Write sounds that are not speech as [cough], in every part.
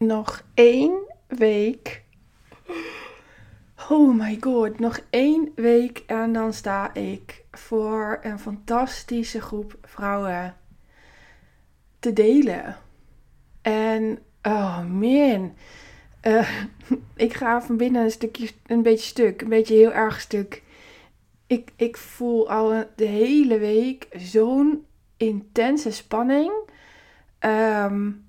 nog één week. Oh my god, nog één week en dan sta ik voor een fantastische groep vrouwen te delen. En oh man, uh, [laughs] ik ga van binnen een stukje, een beetje stuk, een beetje heel erg stuk. Ik, ik voel al de hele week zo'n intense spanning. Um,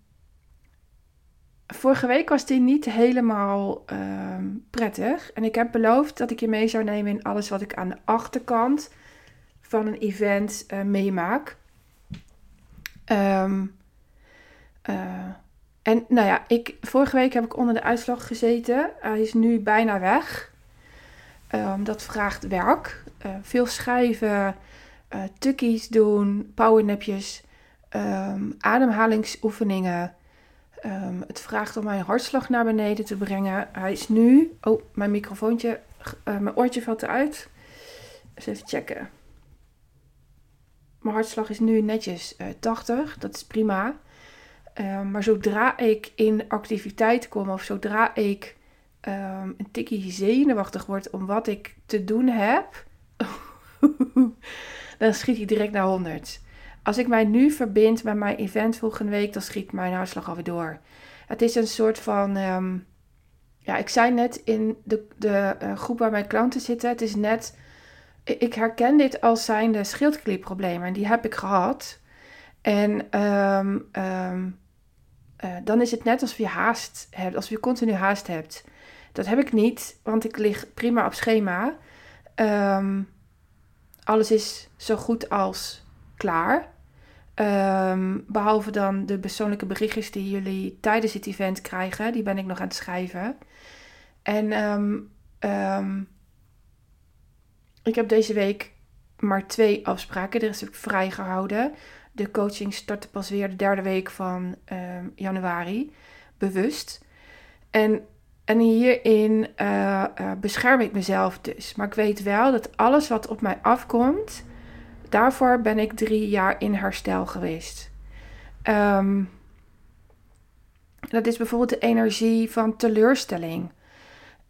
vorige week was die niet helemaal ehm, prettig. En ik heb beloofd dat ik je mee zou nemen in alles wat ik aan de achterkant van een event uh, meemaak. Um, en nou ja, ik, vorige week heb ik onder de uitslag gezeten. Hij is nu bijna weg. Um, dat vraagt werk. Uh, veel schrijven, uh, tukkies doen, powernapjes, um, ademhalingsoefeningen. Um, het vraagt om mijn hartslag naar beneden te brengen. Hij is nu... Oh, mijn microfoontje, uh, mijn oortje valt eruit. Eens even checken. Mijn hartslag is nu netjes 80. Dat is prima. Um, maar zodra ik in activiteit kom of zodra ik um, een tikje zenuwachtig word om wat ik te doen heb, [laughs] dan schiet hij direct naar 100. Als ik mij nu verbind met mijn event volgende week, dan schiet mijn hartslag alweer door. Het is een soort van. Um, ja, ik zei net in de, de uh, groep waar mijn klanten zitten. Het is net. Ik herken dit als zijnde schildklierproblemen. En die heb ik gehad. En um, um, uh, dan is het net alsof je haast hebt, alsof je continu haast hebt. Dat heb ik niet, want ik lig prima op schema. Alles is zo goed als klaar. Um, behalve dan de persoonlijke berichtjes die jullie tijdens het event krijgen. Die ben ik nog aan het schrijven. En um, ik heb deze week maar twee afspraken. Er is ik vrijgehouden. De coaching startte pas weer de derde week van januari, bewust. En, en hierin uh, uh, bescherm ik mezelf dus. Maar ik weet wel dat alles wat op mij afkomt, daarvoor ben ik drie jaar in herstel geweest. Um, dat is bijvoorbeeld de energie van teleurstelling.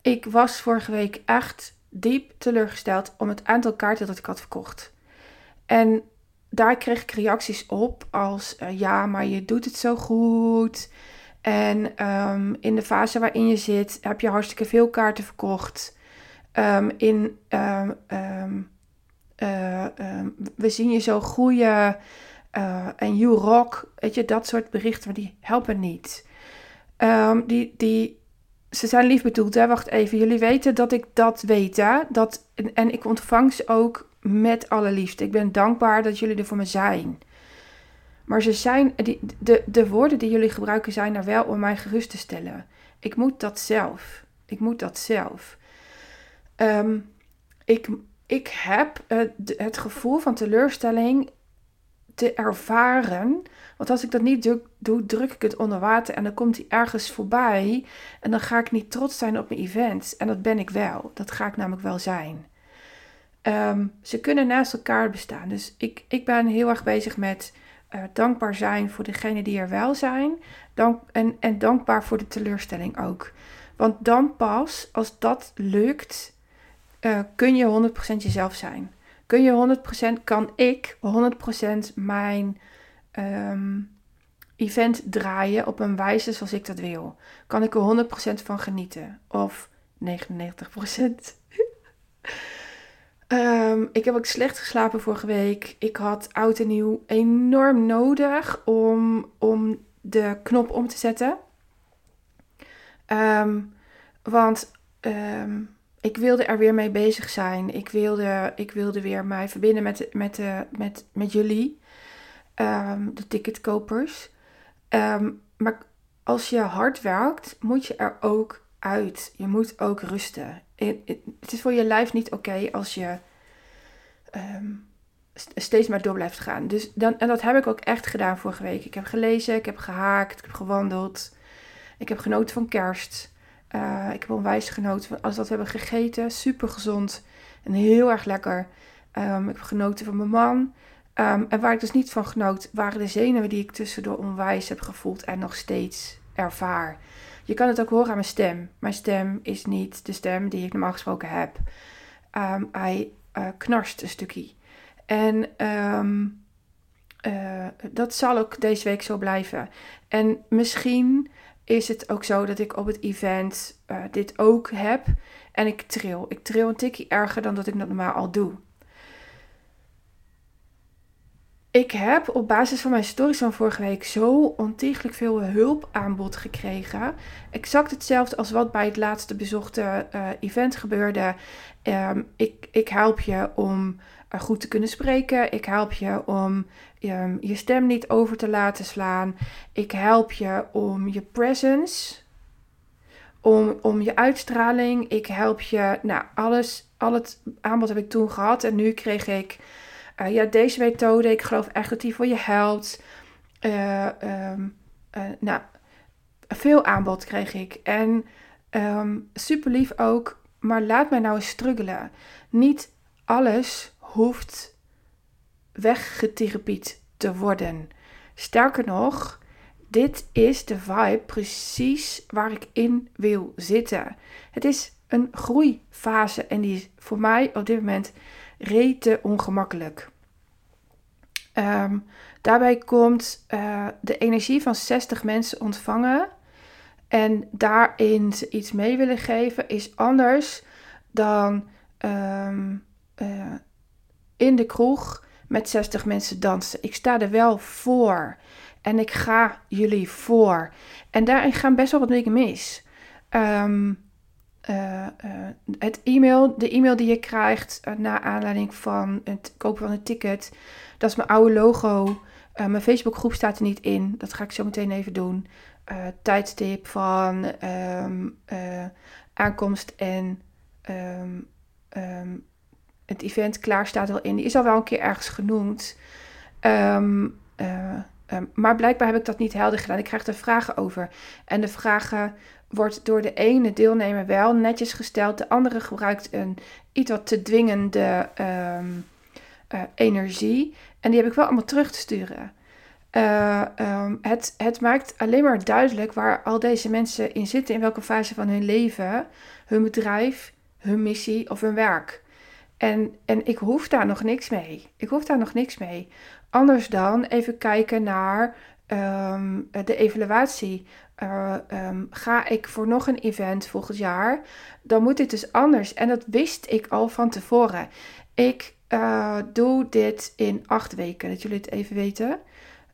Ik was vorige week echt diep teleurgesteld om het aantal kaarten dat ik had verkocht. En daar kreeg ik reacties op als uh, ja, maar je doet het zo goed. En um, in de fase waarin je zit, heb je hartstikke veel kaarten verkocht. Um, in, uh, we zien je zo groeien. Uh, en you rock. Weet je, dat soort berichten, maar die helpen niet. die, die, ze zijn lief bedoeld, hè? Wacht even. Jullie weten dat ik dat weet? Dat, en, en ik ontvang ze ook met alle liefde. Ik ben dankbaar dat jullie er voor me zijn. Maar ze zijn, die, de, de woorden die jullie gebruiken zijn er wel om mij gerust te stellen. Ik moet dat zelf. Ik moet dat zelf. Um, ik, ik heb het, het gevoel van teleurstelling te ervaren. Want als ik dat niet doe, doe, druk ik het onder water en dan komt hij ergens voorbij. En dan ga ik niet trots zijn op mijn event. En dat ben ik wel. Dat ga ik namelijk wel zijn. Um, ze kunnen naast elkaar bestaan. Dus ik, ik ben heel erg bezig met uh, dankbaar zijn voor degene die er wel zijn. Dank, en, en dankbaar voor de teleurstelling ook. Want dan pas, als dat lukt, uh, kun je 100% jezelf zijn. Kun je 100%, kan ik 100% mijn um, event draaien op een wijze zoals ik dat wil. Kan ik er 100% van genieten. Of 99%. Um, [laughs] ik heb ook slecht geslapen vorige week. Ik had oud en nieuw enorm nodig om, om de knop om te zetten. Um, want um, ik wilde er weer mee bezig zijn. Ik wilde, ik wilde weer mij verbinden met, met, de, met, met jullie, de ticketkopers. maar als je hard werkt, moet je er ook uit. Je moet ook rusten. Het is voor je lijf niet oké als je um, steeds maar door blijft gaan. Dus dan, en dat heb ik ook echt gedaan vorige week. Ik heb gelezen, ik heb gehaakt, ik heb gewandeld. Ik heb genoten van kerst. Uh, ik heb onwijs genoten van alles wat we hebben gegeten. Super gezond en heel erg lekker. Um, ik heb genoten van mijn man. Um, en waar ik dus niet van genoot, waren de zenuwen die ik tussendoor onwijs heb gevoeld en nog steeds ervaar. Je kan het ook horen aan mijn stem. Mijn stem is niet de stem die ik normaal gesproken heb. Ehm, hij uh, knarst een stukje. En ehm, eh, dat zal ook deze week zo blijven. En misschien is het ook zo dat ik op het event uh, dit ook heb. En ik tril. Ik tril een tikje erger dan dat ik dat normaal al doe. Ik heb op basis van mijn stories van vorige week zo ontiegelijk veel hulpaanbod gekregen. Exact hetzelfde als wat bij het laatste bezochte uh, event gebeurde. Um, ik, ik help je om goed te kunnen spreken. Ik help je om um, je stem niet over te laten slaan. Ik help je om je presence, om, om je uitstraling. Ik help je, nou alles, al het aanbod heb ik toen gehad. En nu kreeg ik uh, ja, deze methode, ik geloof echt dat die voor je helpt. Uh, um, uh, nou, veel aanbod kreeg ik. En um, super lief ook, maar laat mij nou eens struggelen. Niet alles hoeft weggetherapied te worden. Sterker nog, dit is de vibe precies waar ik in wil zitten. Het is een groeifase en die is voor mij op dit moment rete ongemakkelijk. Um, daarbij komt uh, de energie van 60 mensen ontvangen en daarin iets mee willen geven is anders dan um, in de kroeg met 60 mensen dansen. Ik sta er wel voor en ik ga jullie voor. En daarin gaan best wel wat dingen mis. Um, uh, het e-mail, de e-mail die je krijgt uh, na aanleiding van het kopen van een ticket, dat is mijn oude logo. mijn Facebookgroep staat er niet in. Dat ga ik zo meteen even doen. tijdstip van um, aankomst en um, het event klaar staat al in. Die is al wel een keer ergens genoemd. maar blijkbaar heb ik dat niet helder gedaan. Ik krijg er vragen over. En de vragen wordt door de ene deelnemer wel netjes gesteld. De andere gebruikt een iets wat te dwingende um, uh, energie. En die heb ik wel allemaal terug te sturen. Um, het, het maakt alleen maar duidelijk waar al deze mensen in zitten, in welke fase van hun leven, hun bedrijf, hun missie of hun werk. En, en ik hoef daar nog niks mee. Ik hoef daar nog niks mee. Anders dan even kijken naar um, de evaluatie. Uh, um, ga ik voor nog een event volgend jaar, dan moet dit dus anders. En dat wist ik al van tevoren. Ik uh, doe dit in acht weken, dat jullie het even weten.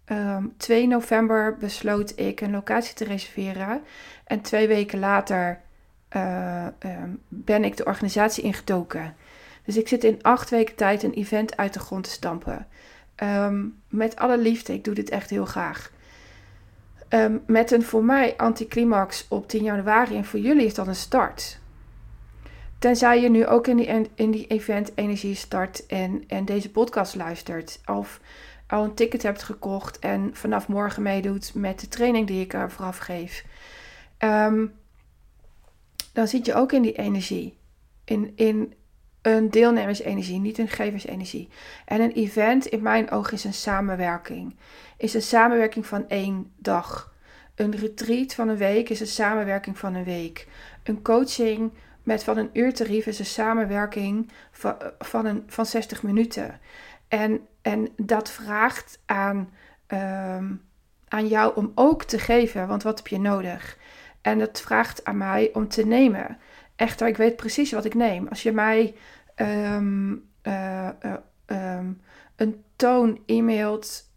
Um, 2 november besloot ik een locatie te reserveren. En twee weken later um, ben ik de organisatie ingedoken. Dus ik zit in acht weken tijd een event uit de grond te stampen. Um, met alle liefde, ik doe dit echt heel graag. Um, met een voor mij anticlimax op 10 januari en voor jullie is dat een start. Tenzij je nu ook in die, in die event energie start en, en deze podcast luistert. Of al een ticket hebt gekocht en vanaf morgen meedoet met de training die ik er vooraf geef. Um, dan zit je ook in die energie. In, in een deelnemersenergie, niet een geversenergie. En een event in mijn ogen is een samenwerking. Is een samenwerking van één dag. Een retreat van een week is een samenwerking van een week. Een coaching met van een uur tarief is een samenwerking van, van, een, van 60 minuten. En, en dat vraagt aan, um, aan jou om ook te geven, want wat heb je nodig? En dat vraagt aan mij om te nemen. Echter, ik weet precies wat ik neem. Als je mij um, uh, uh, um, een toon e-mailt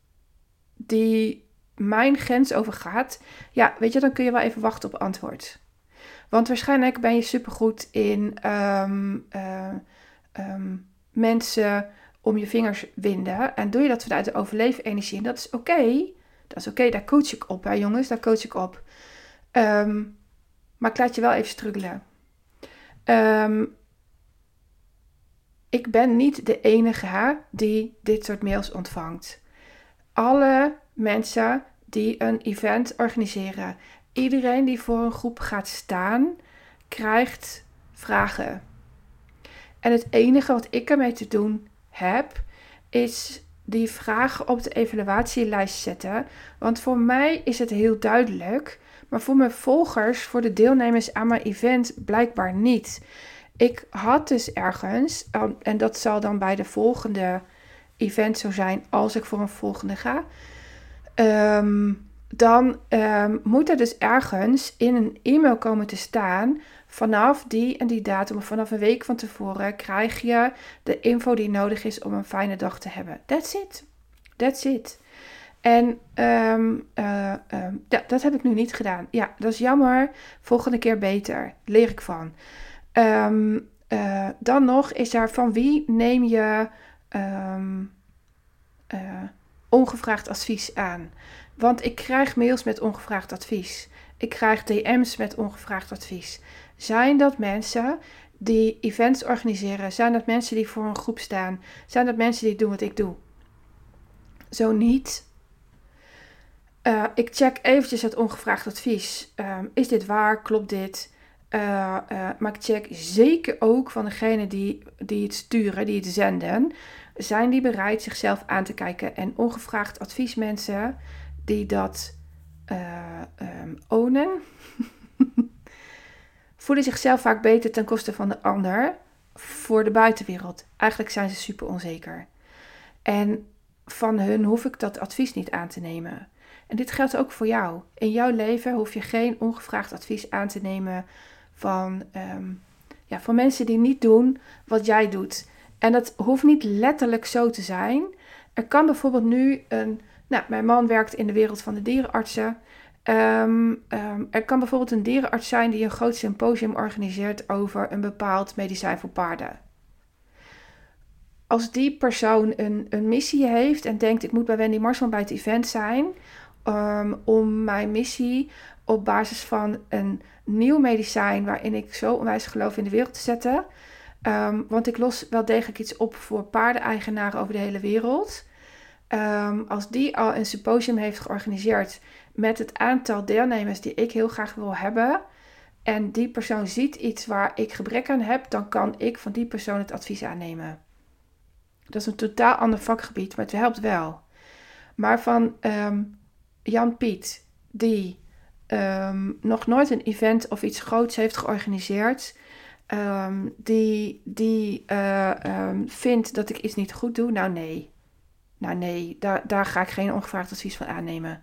die mijn grens overgaat, ja, weet je, dan kun je wel even wachten op antwoord. Want waarschijnlijk ben je supergoed in um, uh, mensen om je vingers winden. En doe je dat vanuit de overlevenenergie. En dat is oké. Dat is oké, daar coach ik op, hè jongens. Daar coach ik op. Maar ik laat je wel even struggelen. Um, ik ben niet de enige die dit soort mails ontvangt. Alle mensen die een event organiseren, iedereen die voor een groep gaat staan, krijgt vragen. En het enige wat ik ermee te doen heb, is die vragen op de evaluatielijst zetten. Want voor mij is het heel duidelijk Maar voor mijn volgers, voor de deelnemers aan mijn event, blijkbaar niet. Ik had dus ergens, en dat zal dan bij de volgende event zo zijn als ik voor een volgende ga. Ehm, dan ehm, moet er dus ergens in een e-mail komen te staan. Vanaf die en die datum, vanaf een week van tevoren, krijg je de info die nodig is om een fijne dag te hebben. That's it. That's it. En um, ja, dat heb ik nu niet gedaan. Ja, dat is jammer. Volgende keer beter. Leer ik van. Um, uh, dan nog is er van wie neem je uh, ongevraagd advies aan? Want ik krijg mails met ongevraagd advies. Ik krijg DM's met ongevraagd advies. Zijn dat mensen die events organiseren? Zijn dat mensen die voor een groep staan? Zijn dat mensen die doen wat ik doe? Zo niet. Uh, ik check eventjes het ongevraagd advies. Um, is dit waar? Klopt dit? Uh, maar ik check zeker ook van degene die, die het sturen, die het zenden. Zijn die bereid zichzelf aan te kijken? En ongevraagd adviesmensen die dat um, ownen, [laughs] voelen zichzelf vaak beter ten koste van de ander voor de buitenwereld. Eigenlijk zijn ze super onzeker. En van hun hoef ik dat advies niet aan te nemen. En dit geldt ook voor jou. In jouw leven hoef je geen ongevraagd advies aan te nemen van, um, ja, van mensen die niet doen wat jij doet. En dat hoeft niet letterlijk zo te zijn. Er kan bijvoorbeeld nu een. Nou, mijn man werkt in de wereld van de dierenartsen. Um, er kan bijvoorbeeld een dierenarts zijn die een groot symposium organiseert over een bepaald medicijn voor paarden. Als die persoon een, een missie heeft en denkt: ik moet bij Wendy Marsman bij het event zijn, um, om mijn missie op basis van een nieuw medicijn waarin ik zo onwijs geloof in de wereld te zetten. Want ik los wel degelijk iets op voor paardeneigenaren over de hele wereld. Als die al een symposium heeft georganiseerd met het aantal deelnemers die ik heel graag wil hebben. En die persoon ziet iets waar ik gebrek aan heb, dan kan ik van die persoon het advies aannemen. Dat is een totaal ander vakgebied, maar het helpt wel. Maar van um, Jan Piet, die um, nog nooit een event of iets groots heeft georganiseerd, um, die, die um, vindt dat ik iets niet goed doe, nou nee. Nou nee, daar, daar ga ik geen ongevraagd advies van aannemen.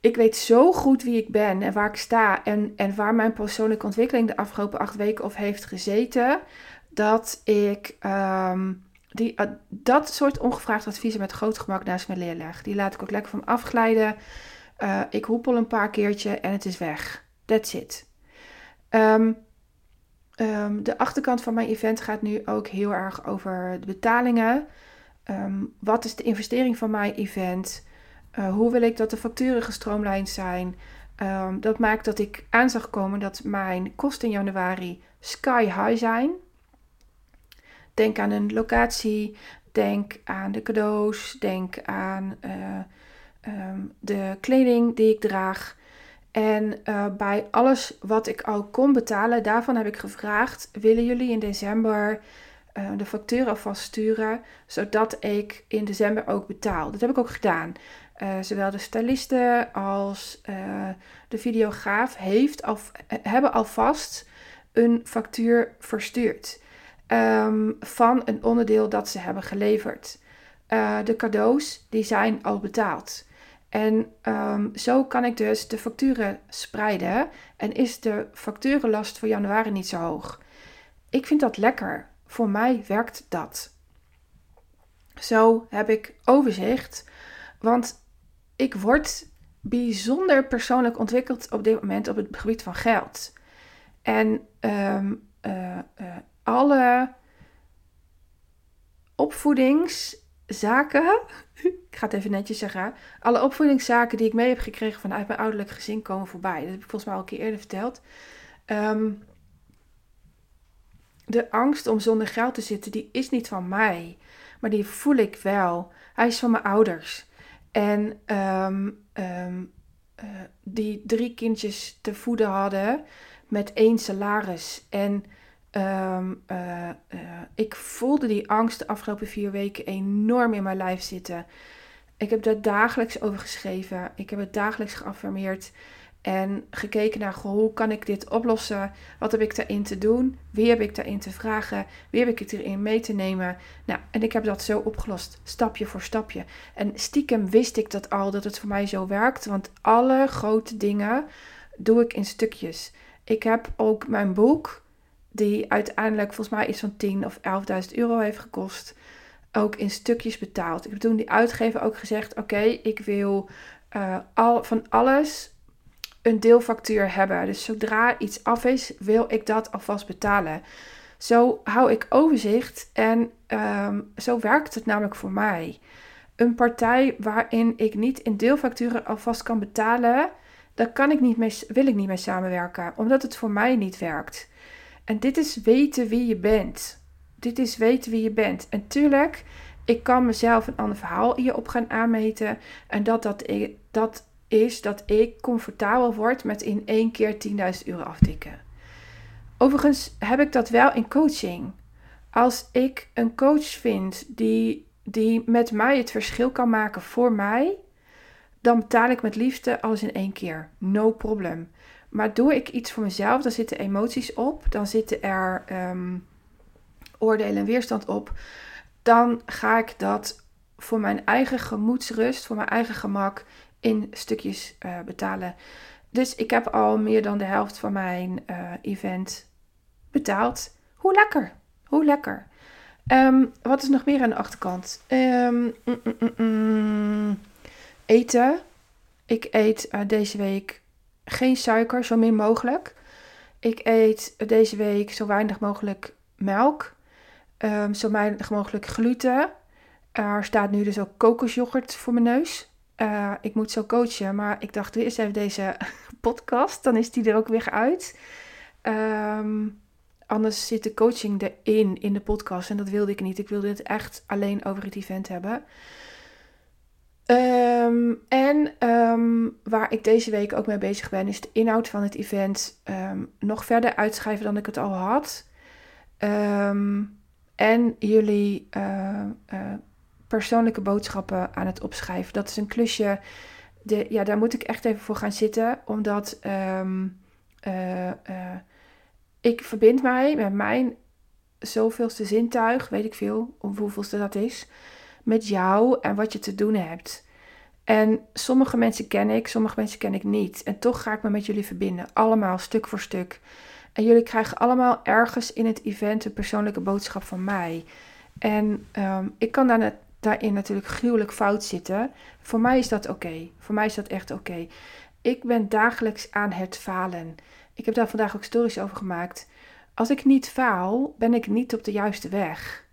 Ik weet zo goed wie ik ben en waar ik sta en, en waar mijn persoonlijke ontwikkeling de afgelopen acht weken of heeft gezeten, dat ik die, uh, dat soort ongevraagd adviezen met groot gemak naast mijn leerleg. Die laat ik ook lekker van afglijden. Uh, ik hoepel een paar keertje en het is weg. That's it. Um, de achterkant van mijn event gaat nu ook heel erg over de betalingen. Wat is de investering van mijn event? Uh, hoe wil ik dat de facturen gestroomlijnd zijn? dat maakt dat ik aan zag komen dat mijn kosten in januari sky high zijn. Denk aan een locatie, denk aan de cadeaus, denk aan uh, um, de kleding die ik draag. En uh, bij alles wat ik al kon betalen, daarvan heb ik gevraagd: willen jullie in december de factuur alvast sturen, zodat ik in december ook betaal? Dat heb ik ook gedaan. Uh, zowel de styliste als de videograaf heeft al, hebben alvast een factuur verstuurd um, van een onderdeel dat ze hebben geleverd. de cadeaus die zijn al betaald. En um, zo kan ik dus de facturen spreiden en is de facturenlast voor januari niet zo hoog. Ik vind dat lekker. Voor mij werkt dat. Zo heb ik overzicht, want ik word bijzonder persoonlijk ontwikkeld op dit moment op het gebied van geld. En um, uh, uh, alle opvoedingszaken [laughs] ik ga het even netjes zeggen. Alle opvoedingszaken die ik mee heb gekregen vanuit mijn ouderlijk gezin komen voorbij. Dat heb ik volgens mij al een keer eerder verteld. Um, de angst om zonder geld te zitten, die is niet van mij. Maar die voel ik wel. Hij is van mijn ouders. En um, um, uh, die drie kindjes te voeden hadden met één salaris. En Um, uh, uh, ik voelde die angst de afgelopen vier weken enorm in mijn lijf zitten. Ik heb daar dagelijks over geschreven. Ik heb het dagelijks geaffirmeerd. En gekeken naar hoe kan ik dit oplossen? Wat heb ik daarin te doen? Wie heb ik daarin te vragen? Wie heb ik het erin mee te nemen? Nou, en ik heb dat zo opgelost, stapje voor stapje. En stiekem wist ik dat al, dat het voor mij zo werkt. Want alle grote dingen doe ik in stukjes. Ik heb ook mijn boek, die uiteindelijk volgens mij iets van 10 of 11.000 euro heeft gekost, ook in stukjes betaald. Ik heb toen die uitgever ook gezegd: Oké, ik wil uh, al, van alles een deelfactuur hebben. Dus zodra iets af is, wil ik dat alvast betalen. Zo hou ik overzicht en ehm, zo werkt het namelijk voor mij. Een partij waarin ik niet in deelfacturen alvast kan betalen, daar kan ik niet mee, wil ik niet mee samenwerken, omdat het voor mij niet werkt. En dit is weten wie je bent. Dit is weten wie je bent. En tuurlijk, ik kan mezelf een ander verhaal hierop gaan aanmeten. En dat, dat, dat is dat ik comfortabel word met in één keer 10.000 euro aftikken. Overigens heb ik dat wel in coaching. Als ik een coach vind die, die met mij het verschil kan maken voor mij, dan betaal ik met liefde alles in één keer. No problem. Maar doe ik iets voor mezelf, dan zitten emoties op, dan zitten er um, oordelen en weerstand op. Dan ga ik dat voor mijn eigen gemoedsrust, voor mijn eigen gemak in stukjes uh, betalen. Dus ik heb al meer dan de helft van mijn uh, event betaald. Hoe lekker! Hoe lekker! Um, wat is nog meer aan de achterkant? Um, mm, mm, mm, eten. Ik eet uh, deze week geen suiker, zo min mogelijk. Ik eet deze week zo weinig mogelijk melk. Um, zo weinig mogelijk gluten. Er staat nu dus ook kokosjoghurt voor mijn neus. Uh, ik moet zo coachen, maar ik dacht, eerst even deze [laughs] podcast. Dan is die er ook weer uit. Um, anders zit de coaching erin in de podcast. En dat wilde ik niet. Ik wilde het echt alleen over het event hebben. Um, en um, waar ik deze week ook mee bezig ben, is de inhoud van het event nog verder uitschrijven dan ik het al had. en jullie uh, uh, persoonlijke boodschappen aan het opschrijven. Dat is een klusje. De, ja, daar moet ik echt even voor gaan zitten. Omdat um, uh, uh, ik verbind mij met mijn zoveelste zintuig, weet ik veel, of hoeveelste dat is, met jou en wat je te doen hebt. En sommige mensen ken ik, sommige mensen ken ik niet. En toch ga ik me met jullie verbinden, allemaal stuk voor stuk. En jullie krijgen allemaal ergens in het event een persoonlijke boodschap van mij. En um, ik kan daar daarin natuurlijk gruwelijk fout zitten. Voor mij is dat oké. Voor mij is dat echt oké. Ik ben dagelijks aan het falen. Ik heb daar vandaag ook stories over gemaakt. Als ik niet faal, ben ik niet op de juiste weg.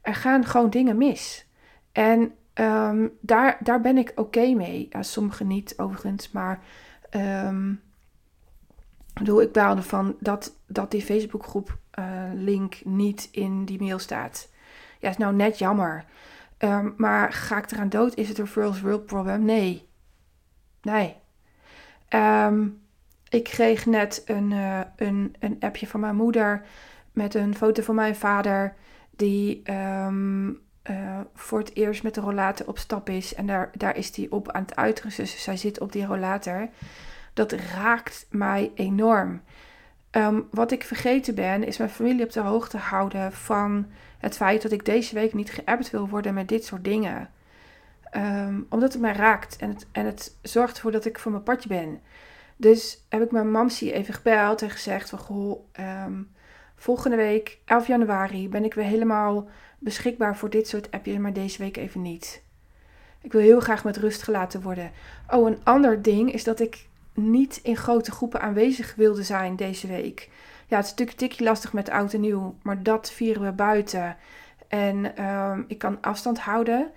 Er gaan gewoon dingen mis. En um, daar, daar ben ik oké mee. Ja, sommige niet overigens, maar um, bedoel, ik baalde van dat, dat die Facebookgroep uh, link niet in die mail staat. Ja, is nou net jammer. Um, maar ga ik eraan dood? Is het een first world problem? Nee. Nee. Um, ik kreeg net een, uh, een, een appje van mijn moeder met een foto van mijn vader. Die um, uh, voor het eerst met de rollator op stap is. En daar, daar is hij op aan het uitrusten. Dus zij zit op die rollator. Dat raakt mij enorm. Wat ik vergeten ben, is mijn familie op de hoogte houden van het feit dat ik deze week niet geappt wil worden met dit soort dingen. Um, omdat het mij raakt en het, en het zorgt ervoor dat ik voor mijn padje ben. Dus heb ik mijn mamsie even gebeld en gezegd van goh, um, volgende week, 11 januari, ben ik weer helemaal beschikbaar voor dit soort appjes, maar deze week even niet. Ik wil heel graag met rust gelaten worden. Oh, een ander ding is dat ik niet in grote groepen aanwezig wilde zijn deze week. Ja, het is natuurlijk een tikje lastig met oud en nieuw, maar dat vieren we buiten. En um, ik kan afstand houden.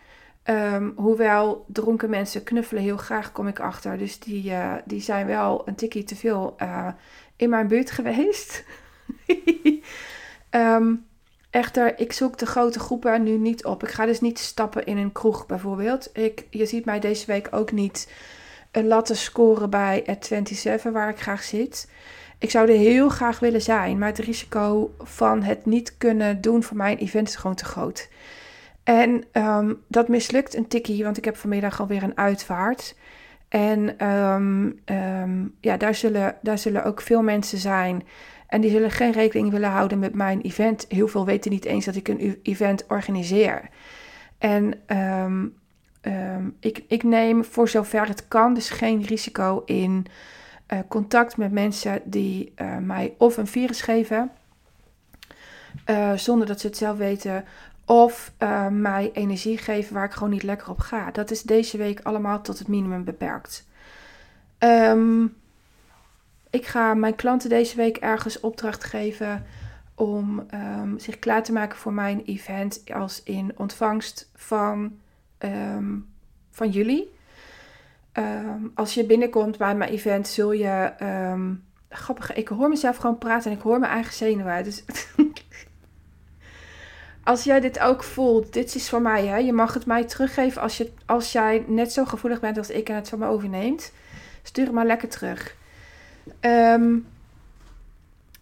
Um, hoewel dronken mensen knuffelen heel graag, kom ik achter. Dus die, uh, die zijn wel een tikje te veel uh, in mijn buurt geweest. um, [laughs] echter, ik zoek de grote groepen nu niet op. Ik ga dus niet stappen in een kroeg bijvoorbeeld. Ik, je ziet mij deze week ook niet een latte scoren bij at 27, waar ik graag zit. Ik zou er heel graag willen zijn, maar het risico van het niet kunnen doen voor mijn event is gewoon te groot. En ehm, dat mislukt een tikkie, want ik heb vanmiddag alweer een uitvaart. En ehm, ehm, ja, daar zullen, daar zullen ook veel mensen zijn. En die zullen geen rekening willen houden met mijn event. Heel veel weten niet eens dat ik een event organiseer. En ik, ik neem voor zover het kan dus geen risico in uh, contact met mensen die uh, mij of een virus geven, uh, zonder dat ze het zelf weten, of mij energie geven waar ik gewoon niet lekker op ga. Dat is deze week allemaal tot het minimum beperkt. Um, ik ga mijn klanten deze week ergens opdracht geven om um, zich klaar te maken voor mijn event als in ontvangst van, um, van jullie. Ehm, als je binnenkomt bij mijn event, zul je. Um, grappig, ik hoor mezelf gewoon praten en ik hoor mijn eigen zenuwen. Dus [laughs] als jij dit ook voelt, dit is voor mij. Hè? Je mag het mij teruggeven als, je, als jij net zo gevoelig bent als ik en het van me overneemt. Stuur het maar lekker terug. Um,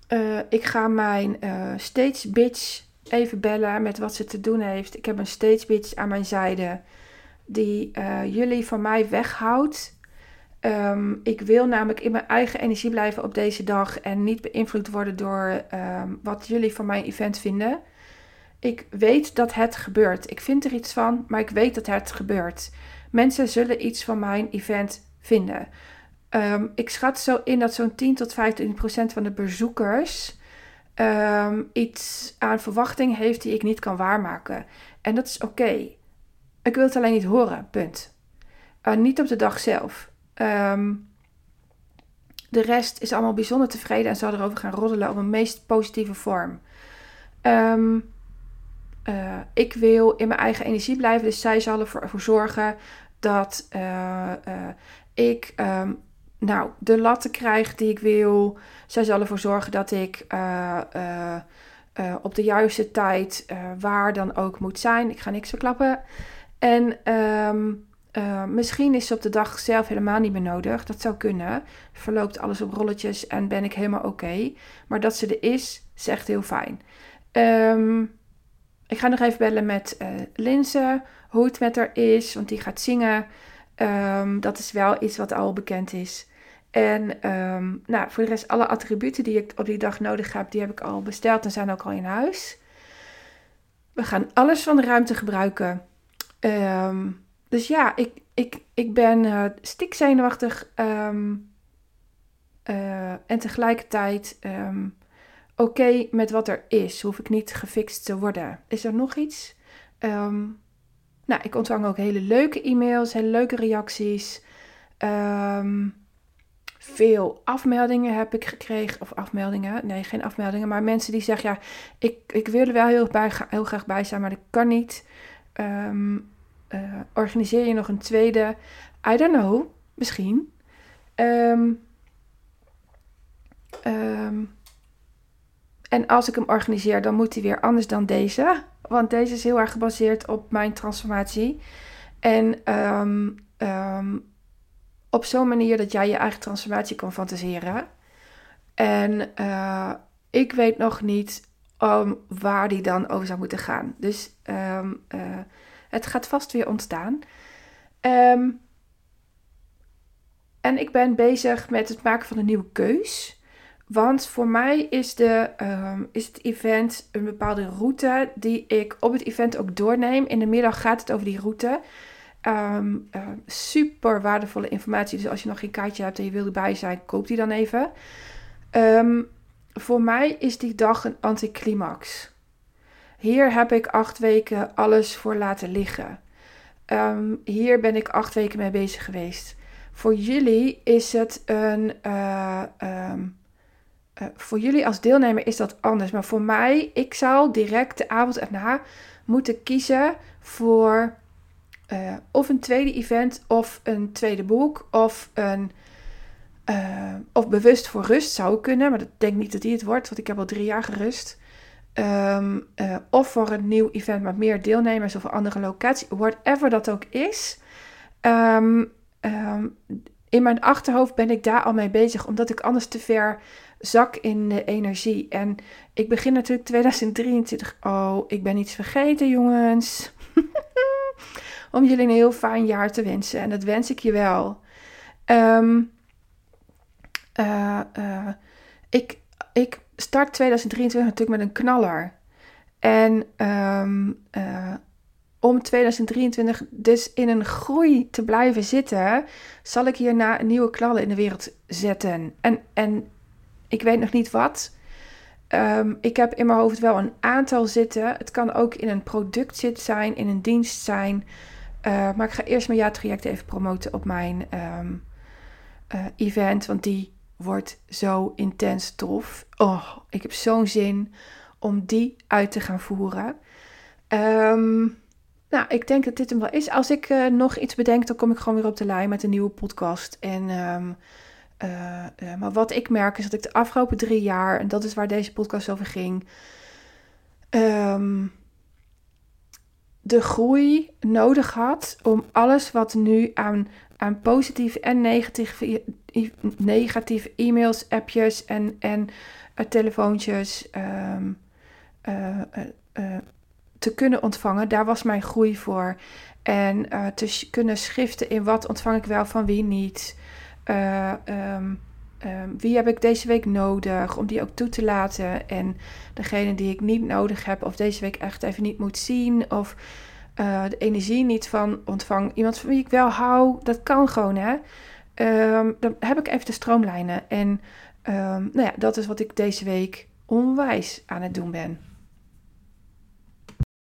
uh, ik ga mijn uh, stage bitch even bellen met wat ze te doen heeft. Ik heb een stage bitch aan mijn zijde die uh, jullie van mij weghoudt. Um, ik wil namelijk in mijn eigen energie blijven op deze dag en niet beïnvloed worden door um, wat jullie van mijn event vinden. Ik weet dat het gebeurt. Ik vind er iets van, maar ik weet dat het gebeurt. Mensen zullen iets van mijn event vinden. Um, ik schat zo in dat zo'n 10 tot 15 procent van de bezoekers iets aan verwachting heeft die ik niet kan waarmaken. En dat is oké. Ik wil het alleen niet horen, punt. Uh, niet op de dag zelf. Um, de rest is allemaal bijzonder tevreden en zal erover gaan roddelen op een meest positieve vorm. Um, uh, ik wil in mijn eigen energie blijven, dus zij zal ervoor zorgen dat uh, ik um, nou, de latten krijg die ik wil. Zij zal ervoor zorgen dat ik op de juiste tijd waar dan ook moet zijn. Ik ga niks verklappen. En um, uh, misschien is ze op de dag zelf helemaal niet meer nodig. Dat zou kunnen. Verloopt alles op rolletjes en ben ik helemaal oké. Maar dat ze er is, is echt heel fijn. Um, ik ga nog even bellen met uh, Linse, hoe het met haar is, want die gaat zingen. Um, dat is wel iets wat al bekend is. En nou, voor de rest, alle attributen die ik op die dag nodig heb, die heb ik al besteld en zijn ook al in huis. We gaan alles van de ruimte gebruiken. Um, dus ja, ik, ik, ik ben uh, stikzenuwachtig um, uh, en tegelijkertijd um, oké met wat er is. Hoef ik niet gefixt te worden. Is er nog iets? nou, ik ontvang ook hele leuke e-mails, hele leuke reacties. veel afmeldingen heb ik gekregen. Of afmeldingen, nee, geen afmeldingen. Maar mensen die zeggen, ja, ik, ik wil er wel heel, heel graag bij zijn, maar dat kan niet. Um, uh, organiseer je nog een tweede? I don't know, misschien. Um, um, en als ik hem organiseer, dan moet hij weer anders dan deze. Want deze is heel erg gebaseerd op mijn transformatie. En um, op zo'n manier dat jij je eigen transformatie kan fantaseren. En uh, ik weet nog niet waar die dan over zou moeten gaan. Dus uh, het gaat vast weer ontstaan. Ehm, en ik ben bezig met het maken van een nieuwe keus. Want voor mij is, de, ehm, is het event een bepaalde route die ik op het event ook doorneem. In de middag gaat het over die route. Um, super waardevolle informatie. Dus als je nog geen kaartje hebt en je wil erbij zijn, koop die dan even. voor mij is die dag een anticlimax. Hier heb ik acht weken alles voor laten liggen. Ehm, hier ben ik acht weken mee bezig geweest. Voor jullie is het een. Uh, um, uh, voor jullie als deelnemer is dat anders. Maar voor mij, ik zou direct de avond erna moeten kiezen voor uh, of een tweede event of een tweede boek of een. of bewust voor rust zou kunnen, maar dat denk niet dat die het wordt, want ik heb al drie jaar gerust. Um, uh, of voor een nieuw event met meer deelnemers of een andere locatie, whatever dat ook is. Um, um, in mijn achterhoofd ben ik daar al mee bezig, omdat ik anders te ver zak in de energie. En ik begin natuurlijk 2023. Oh, ik ben iets vergeten, jongens. [laughs] om jullie een heel fijn jaar te wensen. En dat wens ik je wel. Ehm, eh, eh, ik, ik start 2023 natuurlijk met een knaller. En ehm, eh, om 2023 dus in een groei te blijven zitten, zal ik hierna nieuwe knaller in de wereld zetten. En, en ik weet nog niet wat. Ehm, ik heb in mijn hoofd wel een aantal zitten. Het kan ook in een product zit zijn, in een dienst zijn. maar ik ga eerst mijn jaartraject even promoten op mijn event. Want die wordt zo intens tof. Oh, ik heb zo'n zin om die uit te gaan voeren. Ehm, nou, ik denk dat dit hem wel is. Als ik uh, nog iets bedenk, dan kom ik gewoon weer op de lijn met een nieuwe podcast. En, um, uh, uh, maar wat ik merk is dat ik de afgelopen drie jaar, en dat is waar deze podcast over ging, um, de groei nodig had om alles wat nu aan, aan positieve en negatieve, negatieve e-mails, appjes en, en uh, telefoontjes um, uh, uh, te kunnen ontvangen. Daar was mijn groei voor. En te kunnen schriften in wat ontvang ik wel van wie niet. Um, wie heb ik deze week nodig om die ook toe te laten? En degene die ik niet nodig heb, of deze week echt even niet moet zien, of de energie niet van ontvang. Iemand van wie ik wel hou, dat kan gewoon, hè? Um, dan heb ik even de stroomlijnen. En um, nou ja, dat is wat ik deze week onwijs aan het doen ben.